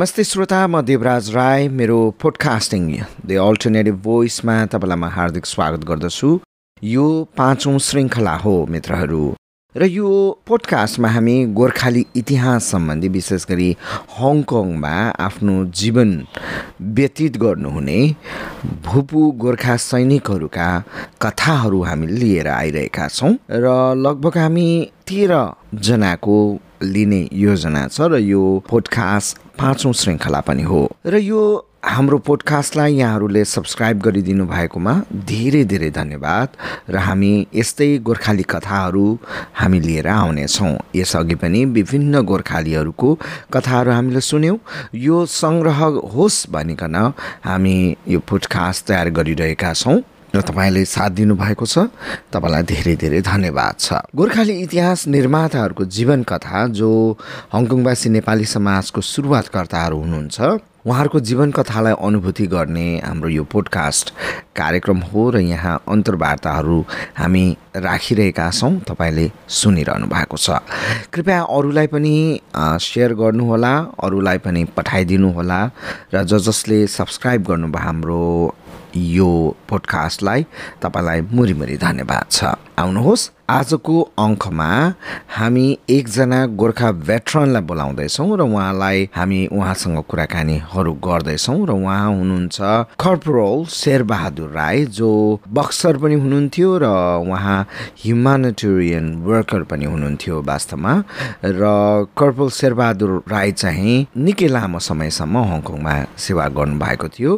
नमस्ते श्रोता म देवराज राई मेरो पोडकास्टिङ द अल्टरनेटिभ भोइसमा तपाईँलाई म हार्दिक स्वागत गर्दछु। यो पाँचौँ श्रृङ्खला हो मित्रहरू। र यो पोडकास्टमा हामी गोर्खाली इतिहास सम्बन्धी विशेष गरी हङकङमा आफ्नो जीवन व्यतीत गर्नुहुने भुपु गोर्खा सैनिकहरूका कथाहरू हामी लिएर आइरहेका छौँ। र लगभग हामी तेह्रजनाको लिने योजना छ र यो पोडकास्ट पाँचौँ श्रृङ्खला पनि हो। र यो हाम्रो पोडकास्टलाई यहाँहरूले सब्सक्राइब गरिदिनु भएकोमा धेरै धेरै धन्यवाद। र हामी यस्तै गोर्खाली कथाहरू हामी लिएर आउनेछौँ। यसअघि पनि विभिन्न गोर्खालीहरूको कथाहरू हामीले सुन्यौँ। यो सङ्ग्रह होस् भनिकन हामी यो पोडकास्ट तयार गरिरहेका छौँ। र तपाईँले साथ दिनुभएको छ। तपाईँलाई धेरै धेरै धन्यवाद छ। गोर्खाली इतिहास निर्माताहरूको जीवन कथा जो हङकङवासी नेपाली समाजको सुरुवातकर्ताहरू हुनुहुन्छ उहाँहरूको जीवन कथालाई अनुभूति गर्ने हाम्रो यो पोडकास्ट कार्यक्रम हो र यहाँ अन्तर्वार्ताहरू हामी राखिरहेका छौँ। तपाईँले सुनिरहनु भएको छ। कृपया अरूलाई पनि सेयर गर्नुहोला अरूलाई पनि पठाइदिनुहोला र ज जसले सब्सक्राइब गर्नुभयो हाम्रो यो पोडकास्टलाई तपाईँलाई मुरीमुरी धन्यवाद छ। आउनुहोस्। आजको अङ्कमा हामी एकजना गोर्खा भेटरनलाई बोलाउँदैछौँ र उहाँलाई हामी उहाँसँग कुराकानीहरू गर्दैछौँ र उहाँ हुनुहुन्छ कर्पोरल शेरबहादुर राई जो बक्सर पनि हुनुहुन्थ्यो र उहाँ ह्युमानिटेरियन वर्कर पनि हुनुहुन्थ्यो वास्तवमा। र कर्पोरल शेरबहादुर राई चाहिँ निकै लामो समयसम्म हङकङमा सेवा गर्नुभएको थियो।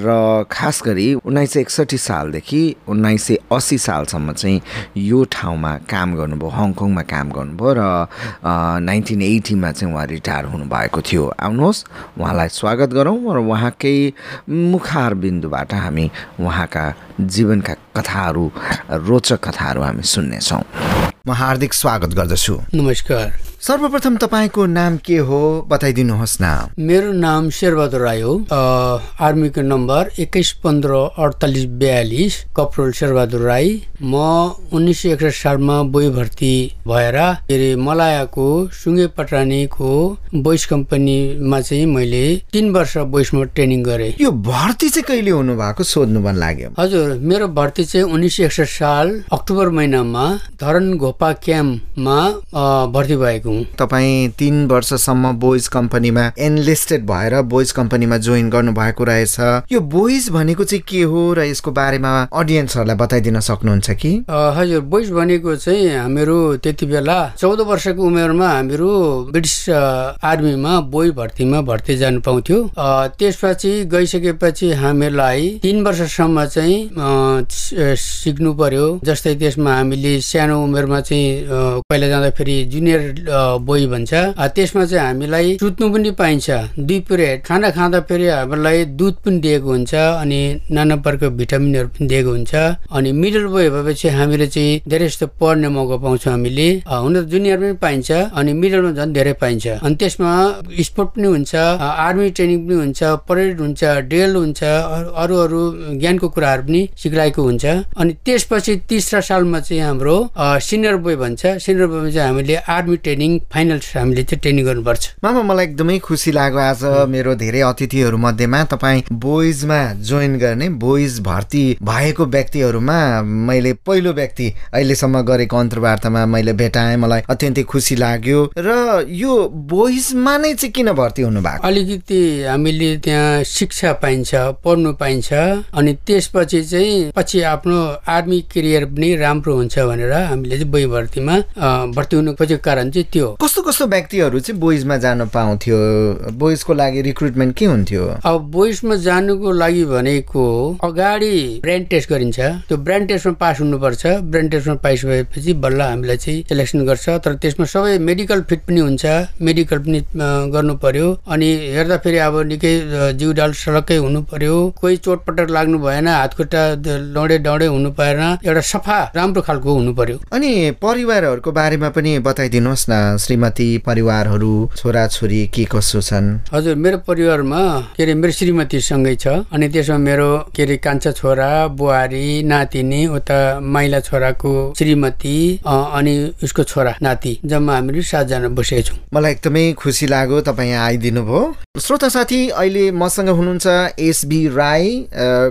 र खास गरी उन्नाइस सय एकसठी सालदेखि उन्नाइस सय अस्सी सालसम्म चाहिँ यो ठाउँमा काम गर्नुभयो हङकङमा काम गर्नुभयो र नाइन्टिन एटीमा चाहिँ उहाँ रिटायर हुनुभएको थियो। आउनुहोस् उहाँलाई स्वागत गरौँ र उहाँकै मुखार बिन्दुबाट हामी उहाँका जीवनका कथाहरू रोचक कथाहरू हामी सुन्नेछौँ। म हार्दिक स्वागत गर्दछु। नमस्कार। सर्वप्रथम तपाईँको नाम के हो? बताइदिनुहोस् न। मेरो नाम शेरबहादुर राई हो। आर्मीको नम्बर एक्काइस पन्ध्र अडतालिस बयालिस कपरोल शेरबहादुर राई। म उन्नाइस सय एकसठी सालमा बोई भर्ती भएर के अरे मलायाको सुङ्गे पटानीको बोइस कम्पनीमा चाहिँ मैले तिन वर्ष बोइसमा ट्रेनिङ गरेँ। यो भर्ती चाहिँ कहिले हुनु भएको सोध्नु मन लाग्यो। हजुर मेरो भर्ती चाहिँ उन्नाइस सय एकसठी साल अक्टोबर महिनामा धरन घोपा क्याम्पमा भर्ती भएको हुँ। तपाईँ तिन वर्षसम्म बोइज कम्पनीमा एनलिस्टेड भएर बोइज कम्पनीमा जोइन गर्नु भएको रहेछ। यो बोइज भनेको चाहिँ के हो र यसको बारेमा अडियन्सहरूलाई बताइदिन सक्नुहुन्छ कि? हजुर बोइज भनेको चाहिँ हामीहरू त्यति बेला चौध वर्षको उमेरमा हामीहरू ब्रिटिस आर्मीमा बोई भर्तीमा भर्ती जानु पाउँथ्यो। त्यसपछि गइसकेपछि हामीलाई तिन वर्षसम्म चाहिँ सिक्नु पर्यो। जस्तै त्यसमा हामीले सानो उमेरमा चाहिँ पहिला जाँदाखेरि जुनियर बोई भन्छ। त्यसमा चाहिँ हामीलाई सुत्नु पनि पाइन्छ। दुई पिरियड खाना खाँदा फेरि हामीलाई दुध पनि दिएको हुन्छ अनि नाना प्रकारको भिटामिनहरू पनि दिएको हुन्छ। अनि मिडल बोय भएपछि हामीले चाहिँ धेरै जस्तो पढ्ने मौका पाउँछौँ हामीले। हुन त जुनियर पनि पाइन्छ अनि मिडलमा झन् धेरै पाइन्छ। अनि त्यसमा स्पोर्ट पनि हुन्छ आर्मी ट्रेनिङ पनि हुन्छ परेड हुन्छ ड्रिल हुन्छ अरू अरू ज्ञानको कुराहरू पनि सिकाइएको हुन्छ। अनि त्यसपछि तेस्रो सालमा चाहिँ हाम्रो सिनियर बोय भन्छ। सिनियर बोयमा चाहिँ हामीले आर्मी ट्रेनिङ फाइनल हामीले चाहिँ ट्रेनिङ गर्नुपर्छ। मामा मलाई एकदमै खुसी लाग्यो आज मेरो धेरै अतिथिहरू मध्येमा तपाईँ बोइजमा जोइन गर्ने बोइज भर्ती भएको व्यक्तिहरूमा मैले पहिलो व्यक्ति अहिलेसम्म गरेको अन्तर्वार्तामा मैले भेटाएँ। मलाई अत्यन्तै खुसी लाग्यो र यो बोइजमा नै चाहिँ किन भर्ती हुनु भएको अलिकति हामीले त्यहाँ शिक्षा पाइन्छ पढ्नु पाइन्छ अनि त्यसपछि चाहिँ पछि आफ्नो आर्मी करियर पनि राम्रो हुन्छ भनेर हामीले चाहिँ बोइ भर्तीमा भर्ती हुनु खोजेको कारण चाहिँ त्यो कस्तो कस्तो व्यक्तिहरू चाहिँ बोइजमा जान पाउँथ्यो? बोइजको लागि रिक्रुटमेन्ट के हुन्थ्यो? अब बोइजमा जानुको लागि भनेको अगाडि ब्रेन टेस्ट गरिन्छ। त्यो ब्रेन टेस्टमा पास हुनुपर्छ। ब्रेन टेस्टमा पाइसकेपछि बल्ल हामीलाई चाहिँ सेलेक्सन गर्छ। तर त्यसमा सबै मेडिकल फिट पनि हुन्छ। मेडिकल पनि गर्नु पर्यो अनि हेर्दाखेरि अब निकै जिउ डाल सडक्कै हुनु पर्यो कोही चोटपटक लाग्नु भएन। हातखुट्टा लौडे डौडे हुनु पाएन। एउटा सफा राम्रो खालको हुनु पर्यो अनि परिवारहरूको बारेमा पनि बताइदिनुहोस् न। श्रीमती परिवारहरू छोराछोरी के कसो छन्? हजुर मेरो परिवारमा के अरे मेरो श्रीमतीसँगै छ। अनि त्यसमा मेरो के अरे कान्छा छोरा बुहारी नातिनी उता माइला छोराको श्रीमती अनि उसको छोरा नाति जम्मा हामीहरू सातजना बसेका छौँ। मलाई एकदमै खुसी लाग्यो तपाईँ यहाँ आइदिनु भयो श्रोता साथी अहिले मसँग हुनुहुन्छ एसबी राई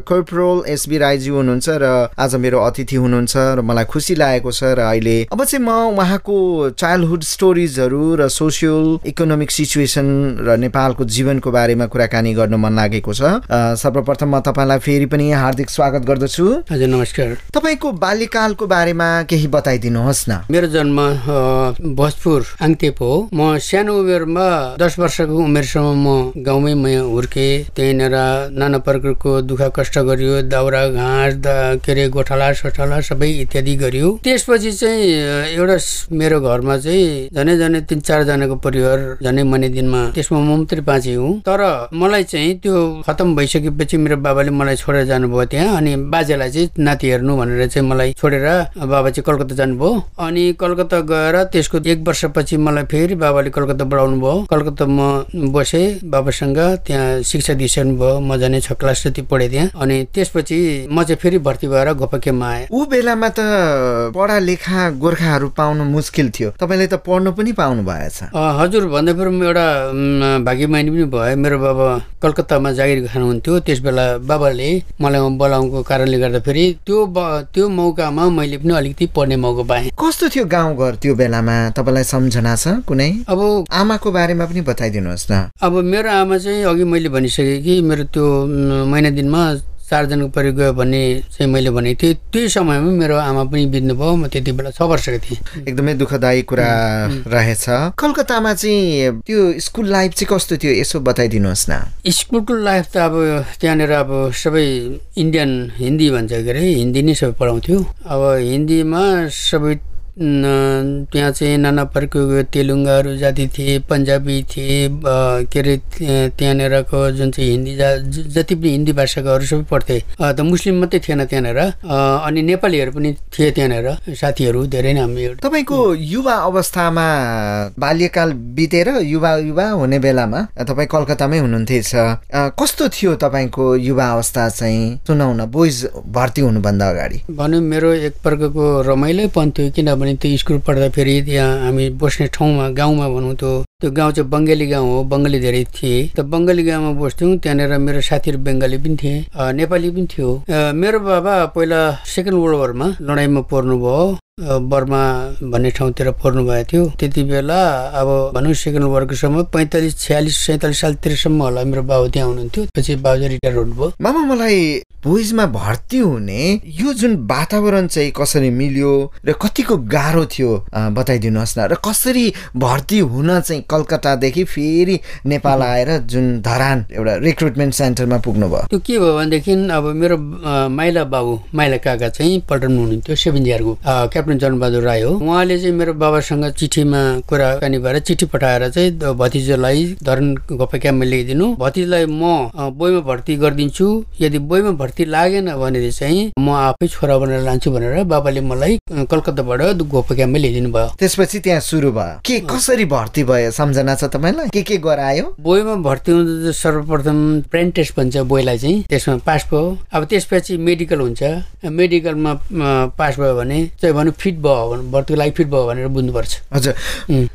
कर्पोरल एसबी राईजी हुनुहुन्छ र आज मेरो अतिथि हुनुहुन्छ र मलाई खुसी लागेको छ र अहिले अब चाहिँ म उहाँको चाइल्डहुड स्टोरिजहरू र सोसियल इकोनोमिक सिचुएसन र नेपालको जीवनको बारेमा कुराकानी गर्न मन लागेको छ। सर्वप्रथम म तपाईँलाई फेरि पनि हार्दिक स्वागत गर्दछु। हजुर नमस्कार। तपाईँको बाल्यकालको बारेमा केही बताइदिनुहोस् न। मेरो जन्म भोजपुर आङतेप हो। म सानो उमेरमा दस वर्षको उमेरसम्म म गाउँमै म हुर्केँ त्यहीँनिर नाना प्रकारको दुःख कष्ट गरियो दाउरा घाँस द के अरे गोठाला सोठाला सबै इत्यादि गरियो। त्यसपछि चाहिँ एउटा मेरो घरमा चाहिँ झनै झनै तिन चारजनाको परिवार झनै मने दिनमा त्यसमा म मात्रै बाँचे हुँ। तर मलाई चाहिँ त्यो खतम भइसकेपछि मेरो बाबाले मलाई छोडेर जानुभयो त्यहाँ अनि बाजेलाई चाहिँ नाति हेर्नु भनेर चाहिँ मलाई छोडेर बाबा चाहिँ कलकत्ता जानुभयो। अनि कलकत्ता गएर त्यसको एक वर्षपछि मलाई फेरि बाबाले कलकत्ता बढाउनु भयो। कलकत्ता म बसेँ बाबासँग त्यहाँ शिक्षा दिइसक्नु भयो। म जाने छ क्लास जति पढेँ त्यहाँ। अनि त्यसपछि म चाहिँ फेरि भर्ती भएर गोपाकेमा आएँ। ऊ बेलामा त पढा लेखा गोर्खाहरू पाउनु मुस्किल थियो। तपाईँले त पढ्नु पनि पाउनु भएछ। अ, हजुर भन्दा फेरि म एउटा भाग्यमानी पनि भयो। मेरो बाबा कलकत्तामा जागिर खानुहुन्थ्यो। त्यस बेला बाबाले मलाई बोलाउनुको कारणले गर्दाखेरि त्यो त्यो मौकामा मैले पनि अलिकति पढ्ने मौका पाएँ। कस्तो थियो गाउँघर त्यो बेलामा? तपाईँलाई सम्झना छ कुनै? अब आमाको बारेमा पनि बताइदिनुहोस् न। अब मेरो आमा चाहिँ अघि मैले भनिसकेँ कि मेरो त्यो महिना दिनमा चारजनाको परिवार गयो भन्ने चाहिँ मैले भनेको थिएँ त्यही समयमा मेरो आमा पनि बित्नु भयो म त्यति बेला छ वर्षको थिएँ। एकदमै दुःखदायी कुरा रहेछ। कलकत्तामा चाहिँ त्यो स्कुल लाइफ चाहिँ कस्तो थियो यसो बताइदिनुहोस् न। स्कुलको लाइफ त अब त्यहाँनिर अब सबै इन्डियन हिन्दी भन्छ के अरे हिन्दी नै सबै पढाउँथ्यो। अब हिन्दीमा सबै त्यहाँ चाहिँ नाना प्रकारको तेलुङ्गाहरू जाति थिए पन्जाबी थिए के अरे त्यहाँ- त्यहाँनिरको जुन चाहिँ हिन्दी जा जति पनि हिन्दी भाषाकोहरू सबै पढ्थे त मुस्लिम मात्रै थिएन त्यहाँनिर अनि नेपालीहरू पनि थिए त्यहाँनिर साथीहरू धेरै नै हामी तपाईँको युवा अवस्थामा बाल्यकाल बितेर युवा युवा हुने बेलामा तपाईँ कलकत्तामै हुनुहुन्थेछ। कस्तो थियो तपाईँको युवा अवस्था चाहिँ? सुनाउन बोइज भर्ती हुनुभन्दा अगाडि। भनौँ मेरो एक प्रकारको रमाइलो पन थियो किनभने त्यो स्कुल पढ्दाखेरि त्यहाँ हामी बस्ने ठाउँमा गाउँमा भनौँ त्यो त्यो गाउँ चाहिँ बङ्गाली गाउँ हो बङ्गाली धेरै थिए। त बङ्गाली गाउँमा बस्थ्यौँ त्यहाँनिर मेरो साथीहरू बङ्गाली पनि थिए नेपाली पनि थियो। मेरो बाबा पहिला सेकेन्ड वर्ल्ड वारमा लडाइँमा पर्नुभयो। बर्मा भन्ने ठाउँतिर पर्नु भएको थियो। त्यति बेला अब भनौँ सेकेन्ड वर्ल्डको समय पैँतालिस छ्यालिस सैँतालिस सालतिरसम्म होला मेरो बाबु त्यहाँ हुनुहुन्थ्यो। पछि बाबु रिटायर हुनुभयो। मामा मलाई बोइजमा भर्ती हुने यो जुन वातावरण चाहिँ कसरी मिल्यो र कतिको गाह्रो थियो बताइदिनुहोस् न र कसरी भर्ती हुन चाहिँ कलकत्तादेखि फेरि नेपाल आएर जुन धरान एउटा रिक्रुटमेन्ट सेन्टरमा पुग्नु भयो त्यो के भयो भनेदेखि अब मेरो माइला बाबु माइला काका चाहिँ पल्टन हुनुहुन्थ्यो सेभेन जियरको क्याप्टन जनबहादुर राई हो। उहाँले चाहिँ मेरो बाबासँग चिठीमा कुराकानी भएर चिठी पठाएर चाहिँ भतिजालाई धरन घोपेक्याममा ल्याइदिनु भतिजालाई म अ, बोईमा भर्ती गरिदिन्छु। यदि बोईमा भर्ती लागेन भने चाहिँ म आफै छोरा बनाएर लान्छु भनेर बाबाले मलाई कलकत्ताबाट घोपेक्याममा ल्याइदिनु भयो। त्यसपछि त्यहाँ सुरु भयो। के कसरी भर्ती भयो? सम्झना छ तपाईँलाई? के के गरायो? बोईमा भर्ती हुँदा सर्वप्रथम ब्रेन टेस्ट भन्छ बोईलाई चाहिँ। त्यसमा पास भयो। अब त्यसपछि मेडिकल हुन्छ। मेडिकलमा पास भयो भने चाहिँ भनौँ फिट भयो भने भर्तीको लागि फिट भयो भनेर बुझ्नुपर्छ। हजुर।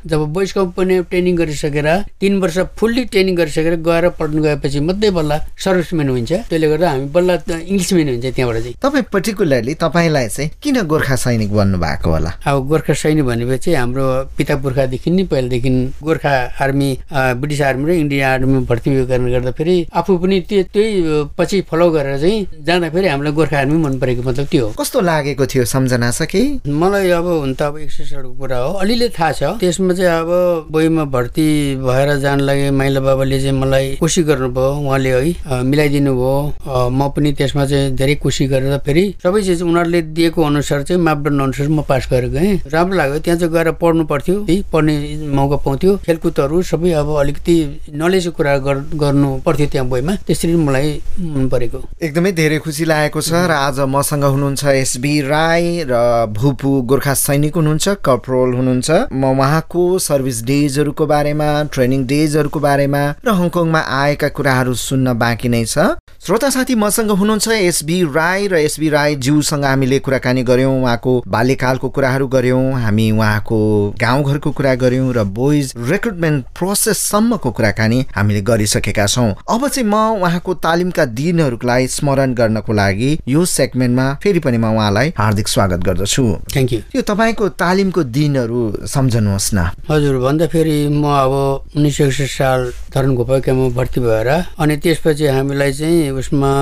जब बोइस कम्पनी ट्रेनिङ गरिसकेर तिन वर्ष फुल्ली ट्रेनिङ गरिसकेर गएर पढ्नु गएपछि मात्रै बल्ल सर्भिसम्यान हुन्छ। त्यसले गर्दा हामी बल्ल इङ्ग्लिसम्यान हुन्छ त्यहाँबाट चाहिँ। तपाईँ पर्टिकुलरली तपाईँलाई चाहिँ किन गोर्खा सैनिक बन्नु भएको होला? अब गोर्खा सैनिक भनेपछि हाम्रो पिता पुर्खादेखि नै पहिलादेखि गोर्खा आर्मी ब्रिटिस आर्मी र इन्डियन आर्मीमा भर्ती कारणले गर्दाखेरि आफू पनि त्यो त्यही पछि फलो गरेर चाहिँ जाँदाखेरि हामीलाई गोर्खा आर्मी मन परेको मतलब त्यो हो। कस्तो लागेको थियो? सम्झना छ कि मलाई अब हुन त अब एक्सर्साइजको कुरा हो। अलिअलि थाहा छ। त्यसमा चाहिँ अब बोईमा भर्ती भएर जान लागि माइला बाबाले चाहिँ मलाई कोसिस गर्नुभयो उहाँले है मिलाइदिनु भयो म पनि त्यसमा चाहिँ धेरै कोसिस गरेर फेरि सबै चिज उनीहरूले दिएको अनुसार चाहिँ मापदण्ड अनुसार म पास गरेर गएँ। राम्रो लाग्यो। त्यहाँ चाहिँ गएर पढ्नु पर्थ्यो है पढ्ने मौका पाउँथ्यो। खेलकुदहरू सबै अब अलिकति नलेजको कुरा गर्नु पर्थ्यो त्यहाँ बोइमा त्यसरी मलाई मन परेको। एकदमै धेरै खुसी लागेको छ र आज मसँग हुनुहुन्छ एसबी राई र भूपू गोर्खा सैनिक हुनुहुन्छ कप्रोल हुनुहुन्छ। म उहाँको सर्भिस डेजहरूको बारेमा ट्रेनिङ डेजहरूको बारेमा र हङकङमा आएका कुराहरू सुन्न बाँकी नै छ। श्रोता साथी मसँग हुनुहुन्छ एसबी राई र एसबी राई ज्यूसँग हामीले कुराकानी गऱ्यौँ उहाँको बाल्यकालको कुराहरू गऱ्यौँ हामी उहाँको गाउँघरको कुरा गऱ्यौँ र बोइज रिक्रुटमेन्ट प्रोसेससम्मको कुराकानी हामीले गरिसकेका छौँ। अब चाहिँ म उहाँको तालिमका दिनहरूलाई स्मरण गर्नको लागि यो सेगमेन्टमा फेरि पनि म उहाँलाई हार्दिक स्वागत गर्दछु। थ्याङ्क यू यो तपाईँको तालिमको दिनहरू सम्झनुहोस् न। हजुर भन्दाखेरि म अब उन्नाइस सय एकसठी साल धरन गोपाकामा भर्ती भएर अनि त्यसपछि हामीलाई चाहिँ उसमा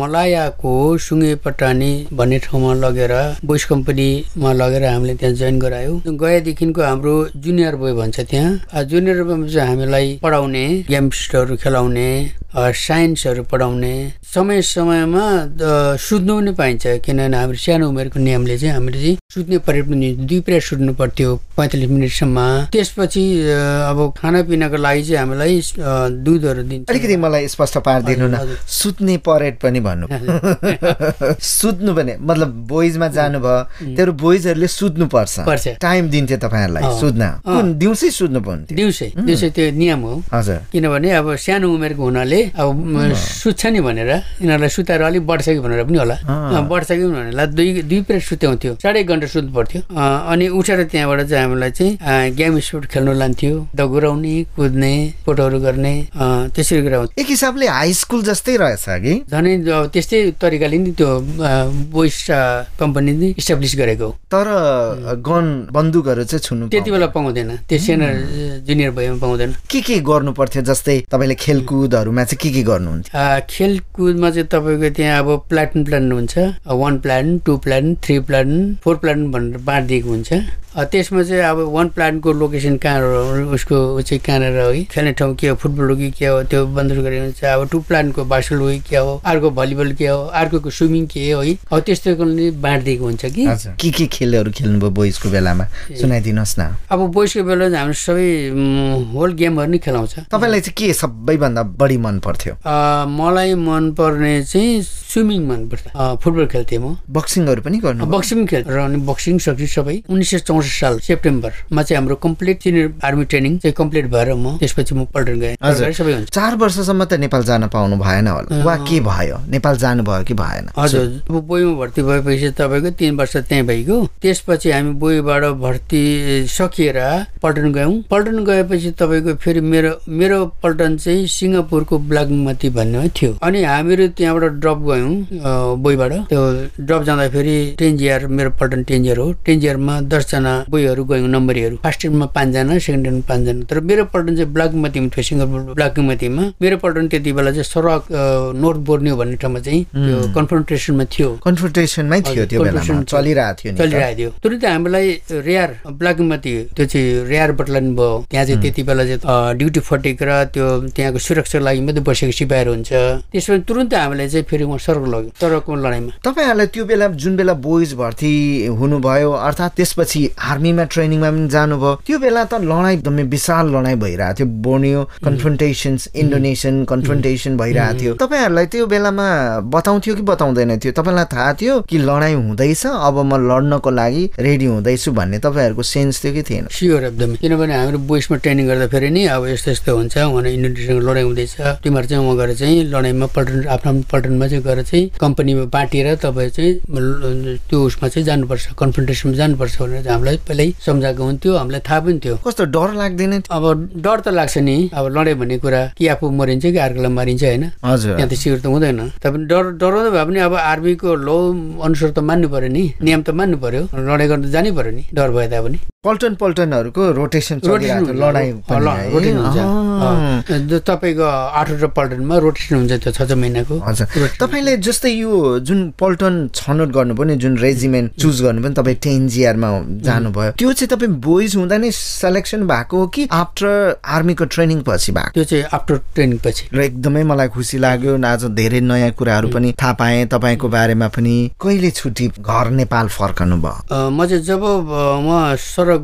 मलायाको सुङ्गे पटानी भन्ने ठाउँमा लगेर बोइस कम्पनीमा लगेर हामीले त्यहाँ जोइन गरायो। गएदेखिको हाम्रो जुनियर बोय भन्छ त्यहाँ। जुनियर बोयमा चाहिँ हामीलाई पढाउने गेम्सहरू खेलाउने साइन्सहरू पढाउने समय समयमा सुत्नु पनि पाइन्छ। किनभने हाम्रो सानो उमेरको नियमले चाहिँ हामीले चाहिँ सुत्ने पनि दुई पिरियड सुत्नु पर्थ्यो पैँतालिस मिनटसम्म। त्यसपछि अब खानापिनाको लागि चाहिँ हामीलाई दुधहरू दिन्छ। अलिकति मलाई स्पष्ट पारिदिनु न। सुत्ने परेड पनि भन्नु। सुत्नु भने मतलब बोइजमा जानुभयो त्यो बोइजहरूले सुत्नु पर्छ। टाइम दिन्थ्यो तपाईँहरूलाई सुत्न। दिउँसै सुत्नु पर्ने दिउँसै। दिउँसै त्यो नियम हो। हजुर। किनभने अब सानो उमेरको हुनाले अब सुत्छ नि भनेर यिनीहरूलाई सुताएर अलिक बढ्छ कि भनेर पनि होला। बढ्छ कि भनेर। दुई दुई पिरियड सुत्याउँथ्यो साढे घन्टा सुत्नु पर्थ्यो। अनि उठेर त्यहाँबाट चाहिँ हामीलाई चाहिँ गेम स्पोर्ट खेल्नु लान्थ्यो। दगुराउने कुद्ने फोटोहरू गर्ने त्यसरी गराउँथ्यो एक हिसाबले हाई स्कुल जस्तै रहेछ कि? झनै त्यस्तै तरिकाले नि त्यो बोइस कम्पनी नै इस्टाब्लिस गरेको तर गन बन्दुकहरू चाहिँ छुनु त्यति बेला पाउँदैन। त्यो सेनियर जुनियर भएमा पाउँदैन। के के गर्नु पर्थ्यो जस्तै तपाईँले खेलकुदहरूमा चाहिँ के के गर्नुहुन्थ्यो खेलकुदमा चाहिँ तपाईँको त्यहाँ अब प्लाटन प्लान हुन्छ। One plan two plan three plan four plan भनेर बाँडिदिएको हुन्छ। त्यसमा चाहिँ अब वान प्लानको लोकेसन कहाँ उसको चाहिँ कहाँनिर हो? खेल्ने ठाउँ के हो? फुटबल हो कि के हो? त्यो बन्दोबस्त गरेको हुन्छ। अब टु प्लानको बास्केट हो कि के हो? अर्को भलिबल के हो? अर्को स्विमिङ के हो है? अब त्यस्तो बाँडिदिएको हुन्छ कि। के के खेलहरू खेल्नुभयो बोइजको बेलामा? सुनाइदिनुहोस् न। अब बोइजको बेला हाम्रो सबै होल गेमहरू नै खेलाउँछ। तपाईँलाई चाहिँ के सबैभन्दा बढी मन पर्थ्यो? मलाई मन पर्ने चाहिँ स्विमिङ मन पर्छ फुटबल खेल्थेँ म। बक्सिङहरू पनि गर्नु बक्सिङ खेल र अनि बक्सिङ सक्छु सबै। उन्नाइस सय चौसठी साल सेप्टेम्बरमा चाहिँ हाम्रो कम्प्लिट सिनियर आर्मी ट्रेनिङ चाहिँ कम्प्लिट भएर म त्यसपछि म पल्टन गएँ। सबै हुन्छ। चार वर्षसम्म त नेपाल जान पाउनु भएन होला। वा के भयो? नेपाल जानु भयो कि भएन? हजुर अब बोईमा भर्ती भएपछि तपाईँको तिन वर्ष त्यहीँ भइगयो। त्यसपछि हामी बोईबाट भर्ती सकिएर पल्टन गयौँ। पल्टन गएपछि तपाईँको फेरि मेरो मेरो पल्टन चाहिँ सिङ्गापुरको ब्ल्याकमती भन्ने थियो। अनि हामीहरू त्यहाँबाट ड्रप गयौँ बोईबाट। त्यो ड्रप जाँदाखेरि टेन्जियर मेरो पल्टन टेन्जियर हो। टेन्जियरमा दसजना बोईहरू गयौँ नम्बरीहरू। फर्स्ट इयरमा पाँचजना सेकेन्ड इयरमा पाँचजना। तर मेरो पल्टन चाहिँ ब्ल्याकमतीमा थियो सिङ्गापुर ब्ल्याकमतीमा मेरो पल्टन त्यति बेला चाहिँ सरक नर्थ बोर्नियो भन्ने ठाउँमा चाहिँ त्यो कन्फ्रन्टेसनमा थियो। कन्फ्रन्टेसनमै थियो त्यो बेलामा। चलिरहेको थियो चलिरहेको थियो। तुरन्तै हामीलाई रेयर ब्ल्याकमती त्यो चाहिँ रेयर बटलन भयो। त्यहाँ चाहिँ त्यति बेला चाहिँ ड्युटी फटेको र त्यो त्यहाँको सुरक्षाको लागि मात्रै बसेको सिपाहीहरू हुन्छ। त्यसमा तुरन्तै हामीलाई चाहिँ फेरि उहाँ सरक लग्यो सरकको लडाइँमा तपाईँहरूलाई त्यो बेला जुन बेला बोइज भर्ती हुनुभयो अर्थात् त्यसपछि आर्मीमा ट्रेनिङमा पनि जानुभयो त्यो बेला त लडाइँ एकदमै विशाल लडाइँ भइरहेको थियो। बोर्नियो कन्फ्रन्टेसन्स इन्डोनेसियन कन्फ्रन्टेसन भइरहेको थियो। तपाईँहरूलाई त्यो बेलामा बताउँथ्यो कि बताउँदैन थियो? तपाईँलाई थाहा थियो कि लडाइँ हुँदैछ? अब म लड्नको लागि रेडी हुँदैछु भन्ने तपाईँहरूको सेन्स थियो कि थिएन? स्योर एकदमै। किनभने हाम्रो बोइसमा ट्रेनिङ गर्दाखेरि नि अब यस्तो यस्तो हुन्छ उहाँले इन्डोनेसियनको लडाइँ हुँदैछ। तिमीहरू चाहिँ उहाँ गएर चाहिँ लडाइँमा पल्टन आफ्नो पल्टनमा चाहिँ गएर चाहिँ कम्पनीमा बाँटिएर तपाईँ चाहिँ त्यो उसमा चाहिँ जानुपर्छ कन्फ्रन्टेसनमा जानुपर्छ भनेर हामीलाई पहिल्यै सम्झाएको हुन्थ्यो हामीलाई थाहा पनि थियो। कस्तो डर लाग्दैन? अब डर त लाग्छ नि। अब लडे भन्ने कुरा कि आफू मरिन्छ कि अर्कोलाई मारिन्छ होइन? त्यहाँ त सिक्योर त हुँदैन। तपाईँ डर डराउँदै भए पनि अब आर्मीको लो अनुसार त मान्नु पर्यो नि। नियम त मान्नु पर्यो। लडाइँ गर्न त जानै पर्यो नि डर भए तापनि। पल्टन पल्टनहरूको रोटेसन लडाइँ रोटेसन हुन्छ। तपाईँको आठवटा पल्टनमा रोटेसन हुन्छ त्यो छ छ महिनाको। हजुर। तपाईँले जस्तै यो जुन पल्टन छनौट गर्नु पनि जुन रेजिमेन्ट चुज गर्नु पनि तपाईँ टेन जिआरमा जानु जानुभयो त्यो चाहिँ तपाईँ बोइज हुँदा नै सेलेक्सन भएको हो कि आफ्टर आर्मीको ट्रेनिङ पछि भएको? त्यो चाहिँ आफ्टर ट्रेनिङ पछि। र एकदमै मलाई खुसी लाग्यो आज धेरै नयाँ कुराहरू पनि थाहा पाएँ तपाईँको बारेमा पनि। कहिले छुट्टी घर नेपाल फर्कनु भयो? म चाहिँ जब म सडक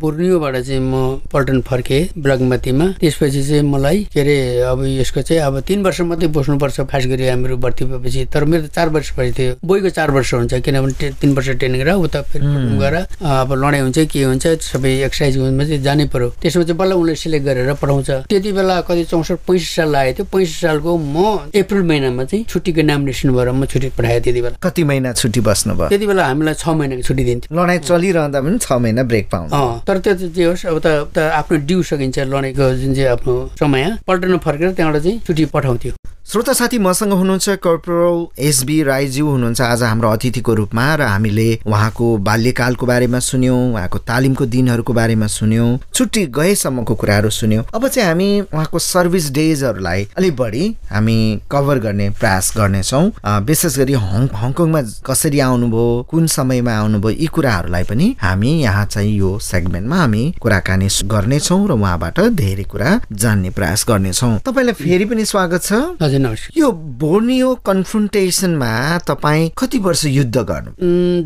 बोर्नियोबाट चाहिँ म पल्टन फर्केँ ब्लगमतीमा त्यसपछि चाहिँ मलाई के अरे अब यसको चाहिँ अब तिन वर्ष मात्रै बस्नुपर्छ खास गरी हामीहरू भर्ती भएपछि। तर मेरो त चार वर्ष भएपछि थियो बोईको चार वर्ष हुन्छ किनभने तिन वर्ष ट्रेनिङ र उता फेरि पल्टन गएर अब लडाइँ हुन्छ के हुन्छ सबै एक्सर्साइज हुनुमा चाहिँ जानै पर्यो। त्यसमा चाहिँ बल्ल उनले सिलेक्ट गरेर पठाउँछ त्यति बेला कति चौसठ पैँसठी साल लागेको थियो। पैँसठी सालको म अप्रिल महिनामा चाहिँ छुट्टीको नामिनेसन भएर म छुट्टी पठाएँ त्यति बेला। कति महिना छुट्टी बस्नुभयो? त्यति बेला हामीलाई छ महिनाको छुट्टी दिन्थ्यो। लडाइँ चलिरहँदा पनि छ महिना ब्रेक पाउनु। अँ तर त्यो चाहिँ जे होस् अब त आफ्नो ड्यू सकिन्छ लडाइँको जुन चाहिँ आफ्नो समय। पल्टनमा फर्केर त्यहाँबाट चाहिँ छुट्टी पठाउँथ्यो। श्रोता साथी मसँग हुनुहुन्छ कर्पोरल एसबी राईज्यू। हुनुहुन्छ आज हाम्रो अतिथिको रूपमा र हामीले उहाँको बाल्यकालको बारेमा सुन्यौँ उहाँको तालिमको दिनहरूको बारेमा सुन्यौँ छुट्टी गएसम्मको कुराहरू सुन्यौँ। अब चाहिँ हामी उहाँको सर्भिस डेजहरूलाई अलिक बढी हामी कभर गर्ने प्रयास गर्नेछौँ। विशेष गरी हङ हङकङमा कसरी आउनुभयो कुन समयमा आउनुभयो यी कुराहरूलाई पनि हामी यहाँ चाहिँ यो सेगमेन्टमा हामी कुराकानी गर्नेछौँ र उहाँबाट धेरै कुरा जान्ने प्रयास गर्नेछौँ। तपाईँलाई फेरि पनि स्वागत छ। हजुर नमस्कार यो बोर्नियो कन्फ्रन्टेसनमा तपाईँ कति वर्ष युद्ध गर्नु?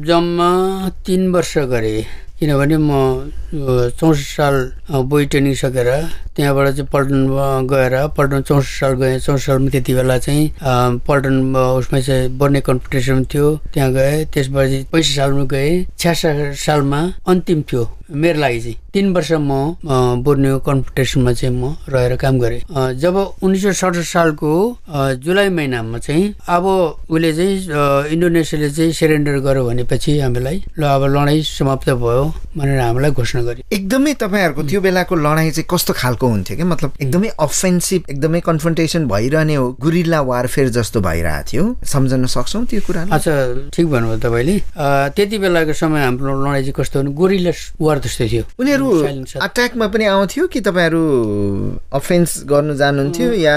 जम्मा तिन वर्ष गरेँ। किनभने म चौसठ साल बोई ट्रेनिङ सकेर त्यहाँबाट चाहिँ पल्टन गएर पल्टन चौसठ साल गएँ। चौसठ सालमा त्यति बेला चाहिँ पल्टन उसमा चाहिँ बन्ने कम्पिटिसन थियो। त्यहाँ गएँ। त्यसपछि पैँसठी सालमा गएँ। छ्यासठ सालमा अन्तिम थियो मेरो लागि चाहिँ। तिन वर्ष म बोर्नियो कम्पिटिसनमा चाहिँ म रहेर काम गरेँ। जब उन्नाइस सय सडसठी सालको जुलाई महिनामा चाहिँ अब उसले चाहिँ इन्डोनेसियाले चाहिँ सरेन्डर गर्यो भनेपछि हामीलाई ल अब लडाइँ समाप्त भयो। भनेर हामीलाई घोषणा गर्यो। एकदमै तपाईँहरूको त्यो बेलाको लडाइँ चाहिँ कस्तो खालको हुन्थ्यो कि? मतलब एकदमै अफेन्सिभ एकदमै कन्फ्रन्टेसन भइरहने हो गुरिल्ला वारफेयर जस्तो भइरहेको थियो। सम्झन सक्छौँ त्यो कुरा अच्छा ठिक भन्नुभयो तपाईँले। त्यति बेलाको समय हाम्रो लडाइँ चाहिँ कस्तो भने गोरिला वार जस्तो थियो। उनीहरू। अट्याकमा पनि आउँथ्यो कि तपाईँहरू अफेन्स गर्नु जानुहुन्थ्यो या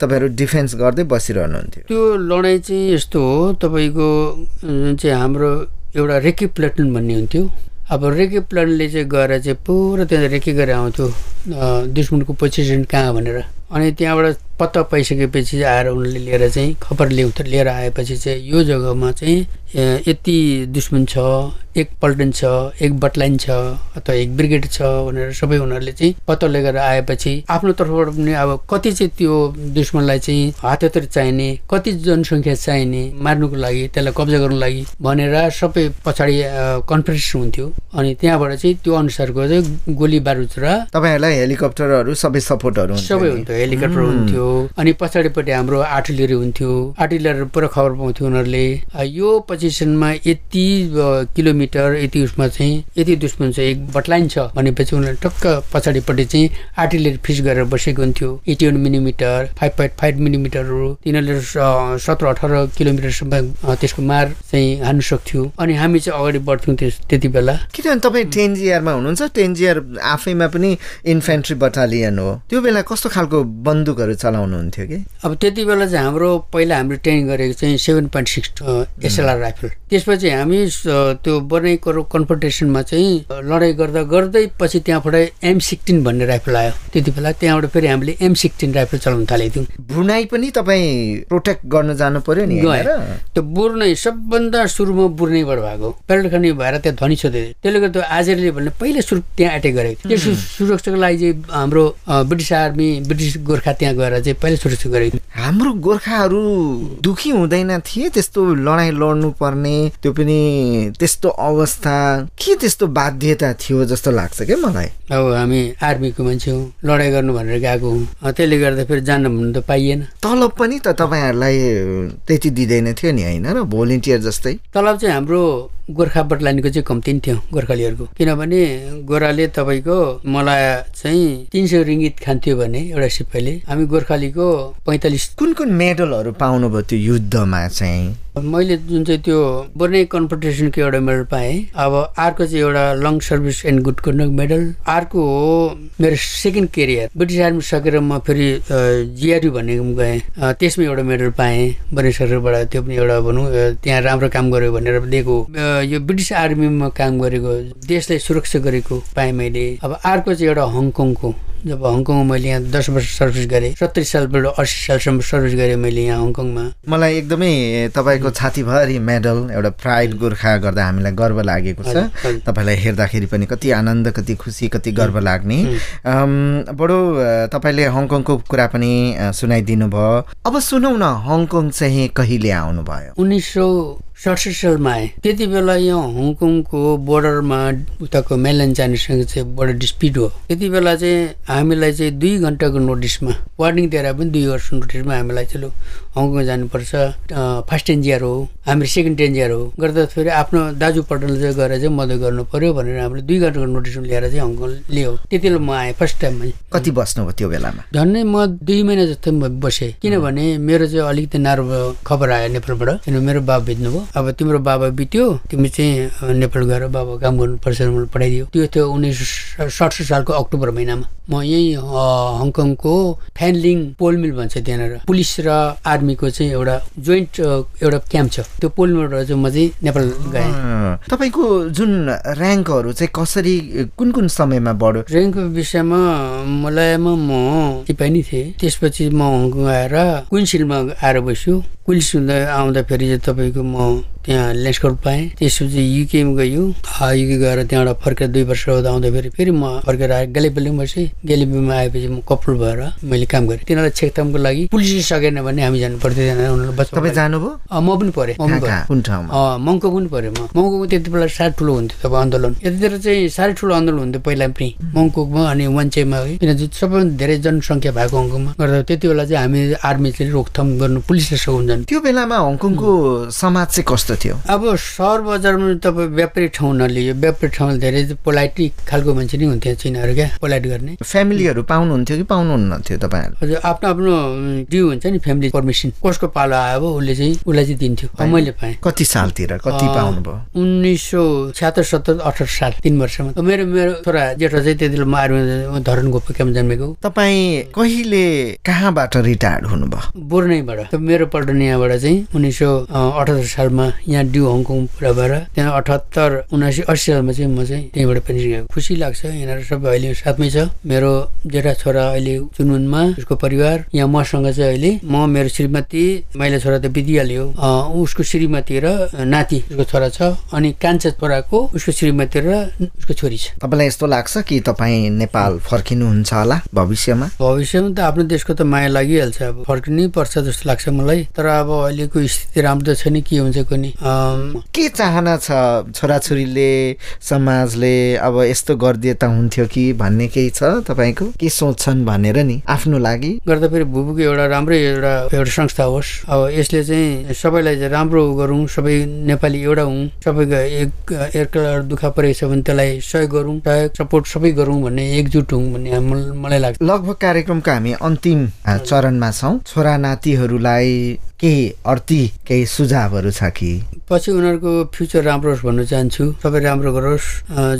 तपाईँहरू डिफेन्स गर्दै बसिरहनुहुन्थ्यो? त्यो लडाइँ चाहिँ यस्तो हो तपाईँको जुन चाहिँ हाम्रो एउटा रेकी प्लेटन भन्ने हुन्थ्यो। अब रेकी प्लेटनले चाहिँ गएर चाहिँ पुरा त्यहाँ रेकी गरेर आउँथ्यो। दुश्मनको पोजिसन कहाँ भनेर? अनि त्यहाँबाट पत्ता पाइसकेपछि आएर उनीहरूले लिएर चाहिँ खबर ल्याउँथ्यो लिएर आएपछि चाहिँ यो जग्गामा चाहिँ यति दुश्मन छ एक पल्टन छ एक बटलाइन छ अथवा एक ब्रिगेड छ भनेर सबै उनीहरूले चाहिँ पत्ता लिएर आएपछि आफ्नो तर्फबाट पनि अब कति चाहिँ त्यो दुश्मनलाई चाहिँ हात हतियार चाहिने कति जनसङ्ख्या चाहिने मार्नुको लागि त्यसलाई कब्जा गर्नुको लागि भनेर सबै पछाडि कन्फरेन्स हुन्थ्यो अनि त्यहाँबाट चाहिँ त्यो अनुसारको चाहिँ गोली बारुद र तपाईँहरूलाई हेलिकप्टरहरू सबै सपोर्टहरू सबै? हुन्थ्यो हेलिकप्टर हुन्थ्यो। अनि पछाडिपट्टि हाम्रो आर्टिलरी हुन्थ्यो। आर्टिलरी पुरा खबर पाउँथ्यो उनीहरूले। यो पोजिसनमा यति किलोमिटर यति उसमा चाहिँ यति दुश्मन छ एक बटलाइन छ भनेपछि उनीहरूले टक्क पछाडिपट्टि चाहिँ आर्टिलरी फिक्स गरेर बसेको हुन्थ्यो। Eighty one millimetre five point five मिलिमिटरहरू। तिनीहरूले सत्र अठार किलोमिटरसम्म त्यसको मार चाहिँ हान्नु सक्थ्यो। अनि हामी चाहिँ अगाडि बढ्थ्यौँ त्यस त्यति बेला। किनभने तपाईँ टेनजिआरमा हुनुहुन्छ। टेनजिआर आफैमा पनि इन्फेन्ट्री बटालियन हो। त्यो बेला कस्तो खालको बन्दुकहरू चलाउनुहुन्थ्यो कि? अब त्यति बेला चाहिँ हाम्रो पहिला हामीले ट्रेनिङ गरेको चाहिँ seven point six SLR rifle. त्यसपछि हामी त्यो बनाइको कन्फन्ट्रेसनमा चाहिँ लडाइँ गर्दा गर्दै पछि त्यहाँबाट एम सिक्सटिन भन्ने राइफल आयो। त्यति बेला त्यहाँबाट फेरि हामीले एम सिक्सटिन राइफल चलाउन थालेको थियौँ। भुनाइ पनि तपाईँ प्रोटेक्ट गर्न जानु पर्यो नि? त्यो बुर्नै सबभन्दा सुरुमा बुर्नैबाट भएको। पेट्रोल खाने भएर त्यहाँ ध्वनि सोधे त्यसले गर्दा आजले भन्ने पहिला सुरु त्यहाँ एटेक गरेको थियो त्यो सुरक्षाको लागि चाहिँ हाम्रो ब्रिटिस आर्मी ब्रिटिस गोर्खा त्यहाँ गएर चाहिँ पहिला सुरक्षा गरेको हाम्रो गोर्खाहरू दुखी हुँदैन थिए त्यस्तो लडाइँ लड्नु पर्ने त्यो पनि त्यस्तो अवस्था के त्यस्तो बाध्यता थियो जस्तो लाग्छ क्या मलाई? अब हामी आर्मीको मान्छे हौँ लडाइँ गर्नु भनेर गएको हौँ। त्यसले गर्दा फेरि जानु भन्नु त पाइएन। तलब पनि त तपाईँहरूलाई त्यति दिँदैन थियो नि होइन र भोलिन्टियर जस्तै? तलब चाहिँ हाम्रो गोर्खा बटलाइनको चाहिँ कम्ती नै थियो गोर्खालीहरूको। किनभने गोराले तपाईँको मलाई चाहिँ तिन सय रिङ्गित खान्थ्यो भने एउटा सिपाहीले। हामी गोर्खालीको पैँतालिस कुन कुन मेडलहरू पाउनुभयो त्यो युद्धमा चाहिँ? मैले जुन चाहिँ त्यो बोर्ने कम्पिटिसनको एउटा मेडल पाएँ अब अर्को चाहिँ एउटा long service and good conduct medal अर्को हो मेरो सेकेन्ड केरियर। ब्रिटिस आर्मी सकेर म फेरि जिआरयु भन्ने गएँ। त्यसमा एउटा मेडल पाएँ बोर्ने सरकारबाट त्यो पनि एउटा भनौँ त्यहाँ राम्रो काम गर्यो भनेर दिएको। यो ब्रिटिस आर्मीमा काम गरेको देशलाई सुरक्षा गरेको पाएँ मैले। अब अर्को चाहिँ एउटा हङकङको जब हङकङमा मैले यहाँ दस वर्ष सर्भिस गरेँ सत्तरी सालबाट अस्सी सालसम्म सर्भिस गरेँ मैले यहाँ हङकङमा। मलाई एकदमै तपाईँको छातीभरि मेडल एउटा प्राइड गोर्खा गर्दा हामीलाई गर्व लागेको छ। तपाईँलाई हेर्दाखेरि पनि कति आनन्द कति खुसी कति गर्व लाग्ने। बडो तपाईँले हङकङको कुरा पनि सुनाइदिनु भयो अब सुनौ न हङकङ चाहिँ कहिले आउनुभयो? उन्नाइस सौ सडसठी सालमा आएँ। त्यति बेला यहाँ हङकङको बोर्डरमा उताको मेलन जानेसँग चाहिँ बडो डिस्प्युट हो। त्यति बेला चाहिँ हामीलाई चाहिँ दुई घन्टाको नोटिसमा वार्निङ दिएर पनि दुई वर्ष नोटिसमा हामीलाई चाहिँ हङकङ जानुपर्छ। फर्स्ट एनजिआर हो। हामी सेकेन्ड एनजिआर हो। गर्दा फेरि आफ्नो दाजु पटलले चाहिँ गएर चाहिँ मद्दत गर्नु पर्यो भनेर हामीले दुई घन्टाको नोटिस लिएर चाहिँ हङकङ लियो। त्यति बेला म आएँ फर्स्ट टाइममा कति बस्नुभयो त्यो बेलामा? झन्डै म दुई महिना जस्तो म बसेँ। किनभने मेरो चाहिँ अलिकति नार्भ खबर आयो नेपालबाट। किन मेरो बाबा बित्नुभयो अब तिम्रो बाबा बित्यो तिमी चाहिँ नेपाल गएर बाबा काम गर्नुपर्छ मलाई पठाइदियो। त्यो थियो उन्नाइस सडसठी सालको अक्टोबर महिनामा। म यहीँ हङकङको फ्यानलिङ पोल मिल भन्छ त्यहाँनिर। पुलिस र आर्मीको चाहिँ एउटा जोइन्ट एउटा क्याम्प छ। त्यो पोल मिलबाट चाहिँ म चाहिँ नेपाल गएँ। तपाईँको जुन ऱ्याङ्कहरू चाहिँ कसरी कुन कुन समयमा बढ्यो? ट्रेनको विषयमा मलायमा म सिपाही नै थिएँ। त्यसपछि म हङकङ आएर क्विन्सिलमा आएर बस्यो। क्विन्स हुँदा आउँदाखेरि चाहिँ तपाईँको म त्यहाँ लेन्सकोट पाएँ। त्यसपछि युकेमा गयो। युके गएर त्यहाँबाट फर्केर दुई वर्ष आउँदाखेरि फेरि म फर्केर आएँ। गेलेपल्लीमा बसेँ गेलेपीमा आएपछि म कपल भएर मैले काम गरेँ। तिनीहरूलाई छेकथामको लागि पुलिसले सकेन भने हामी जानु पर्थ्यो तपाईँ जानुभयो? म पनि परेँ। पनि परेँ। मङ्को पनि पऱ्यो म। मङ्कोको त्यति बेला साह्रै ठुलो हुन्थ्यो तब आन्दोलन। यतितिर चाहिँ साह्रै ठुलो आन्दोलन हुन्थ्यो पहिला पनि। मङ्कोकमा अनि वान्चेमा है। किनकि सबैभन्दा धेरै जनसङ्ख्या भएको अङ्कमा गर्दा त्यति बेला चाहिँ हामी आर्मी चाहिँ रोकथाम गर्नु पुलिसले सघाउनु जानु त्यो बेलामा हङकङको समाज चाहिँ कस्तो थियो? अब सहर बजारमा तपाईँ व्यापारी ठाउँ नलियो व्यापारी ठाउँमा धेरै पोलाइटी खालको मान्छे नै हुन्थ्यो चिनाहरू क्या पोलाइट गर्ने। फ्यामिलीहरू पाउनुहुन्थ्यो कि पाउनुहुन्न थियो तपाईँहरू? हजुर आफ्नो आफ्नो ड्यू हुन्छ नि फ्यामिली पर्मिसन कसको पालो आयो अब उसले चाहिँ उसलाई चाहिँ दिन्थ्यो। मैले पाएँ। कति सालतिर कति पाउनुभयो? उन्नाइस सौ छ्यात्तर सत्तर अठार साल तिन वर्षमा। मेरो मेरो छोरा जेठो चाहिँ त्यति बेला म आर्मी धरन गोपिकामा जन्मेको। तपाईँ कहिले कहाँबाट रिटायर्ड हुनुभयो? बोर्नैबाट। मेरो यहाँबाट चाहिँ उन्नाइस सौ अठहत्तर सालमा यहाँ ड्यू हङकङ पुरा भएर त्यहाँ अठहत्तर उनासी अस्सी सालमा चाहिँ म चाहिँ त्यहीँबाट पेन्सन गएको खुसी लाग्छ यिनीहरू सबै अहिले साथमै छ। मेरो जेठा छोरा अहिले चुनुनमा उसको परिवार। यहाँ मसँग चाहिँ अहिले म मेरो श्रीमती माइला छोरा त बितिहाल्यो। उसको श्रीमती र नाति उसको छोरा छ। अनि कान्छा छोराको उसको श्रीमती र उसको छोरी छ। तपाईँलाई यस्तो लाग्छ कि तपाईँ नेपाल फर्किनुहुन्छ होला भविष्यमा? भविष्यमा त आफ्नो देशको त माया लागिहाल्छ। अब फर्किनै पर्छ जस्तो लाग्छ मलाई। तर अब अहिलेको स्थिति राम्रो त छैन के हुन्छ कुनै के चाहना छ छोराछोरीले समाजले? अब यस्तो गरिदिए त हुन्थ्यो कि भन्ने केही छ तपाईँको? के सोच्छन् भनेर नि आफ्नो लागि? गर्दा फेरि भुबुको एउटा राम्रै एउटा एउटा संस्था होस्। अब यसले चाहिँ सबैलाई चाहिँ राम्रो गरौँ सबै नेपाली एउटा हौँ सबैको एक एकअर्का दुःख परेको छ भने त्यसलाई सहयोग गरौँ सहयोग सपोर्ट सबै गरौँ भन्ने एकजुट हौँ भन्ने मल- मलाई लाग्छ। लगभग कार्यक्रमको हामी अन्तिम चरणमा छौँ। छोरा नातिहरूलाई केही अर्थी केही सुझावहरू छ कि? पछि उनीहरूको फ्युचर राम्रो होस् भन्न चाहन्छु। सबै राम्रो गरोस्।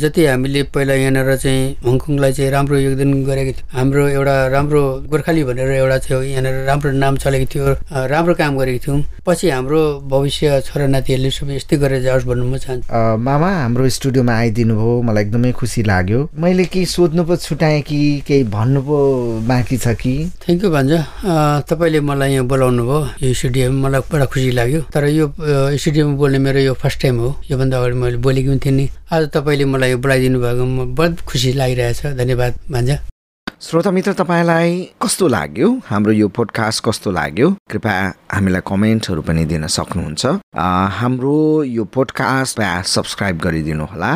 जति हामीले पहिला यहाँनिर चाहिँ हङकङलाई चाहिँ राम्रो योगदान गरेको थियो हाम्रो एउटा राम्रो गोर्खाली भनेर एउटा थियो यहाँनिर राम्रो नाम चलेको थियो राम्रो काम गरेको थियौँ। पछि हाम्रो भविष्य छोरा नातिहरूले सबै यस्तै गरेर जाओस् भन्नु म चाहन्छु। मामा हाम्रो स्टुडियोमा आइदिनु भयो मलाई एकदमै खुसी लाग्यो। मैले केही सोध्नु पो छुटाएँ कि केही भन्नु पो बाँकी छ कि? थ्याङ्क यू भन्छ अँ, तपाईँले मलाई यहाँ बोलाउनु भयो स्टुडियोमा मलाई बडा खुसी लाग्यो। तर यो स्टुडियोमा बोल्ने मेरो यो फर्स्ट टाइम हो। योभन्दा अगाडि मैले बोलेको पनि थिएँ नि आज तपाईँले मलाई यो बोलाइदिनु भएकोमा बहुत खुसी लागिरहेछ। धन्यवाद भान्जा। श्रोता मित्र तपाईँलाई कस्तो लाग्यो? हाम्रो यो पोडकास्ट कस्तो लाग्यो? कृपया हामीलाई कमेन्टहरू पनि दिन सक्नुहुन्छ। हाम्रो यो पोडकास्ट सब्सक्राइब गरिदिनु होला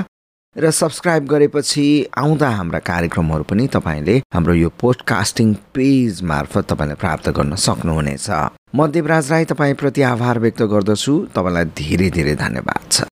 र सब्सक्राइब गरेपछि आउँदा हाम्रा कार्यक्रमहरू पनि तपाईँले हाम्रो यो पोडकास्टिङ पेज मार्फत तपाईँले प्राप्त गर्न सक्नुहुनेछ। म देवराज राई तपाईँप्रति आभार व्यक्त गर्दछु। तपाईँलाई धेरै धेरै धन्यवाद छ।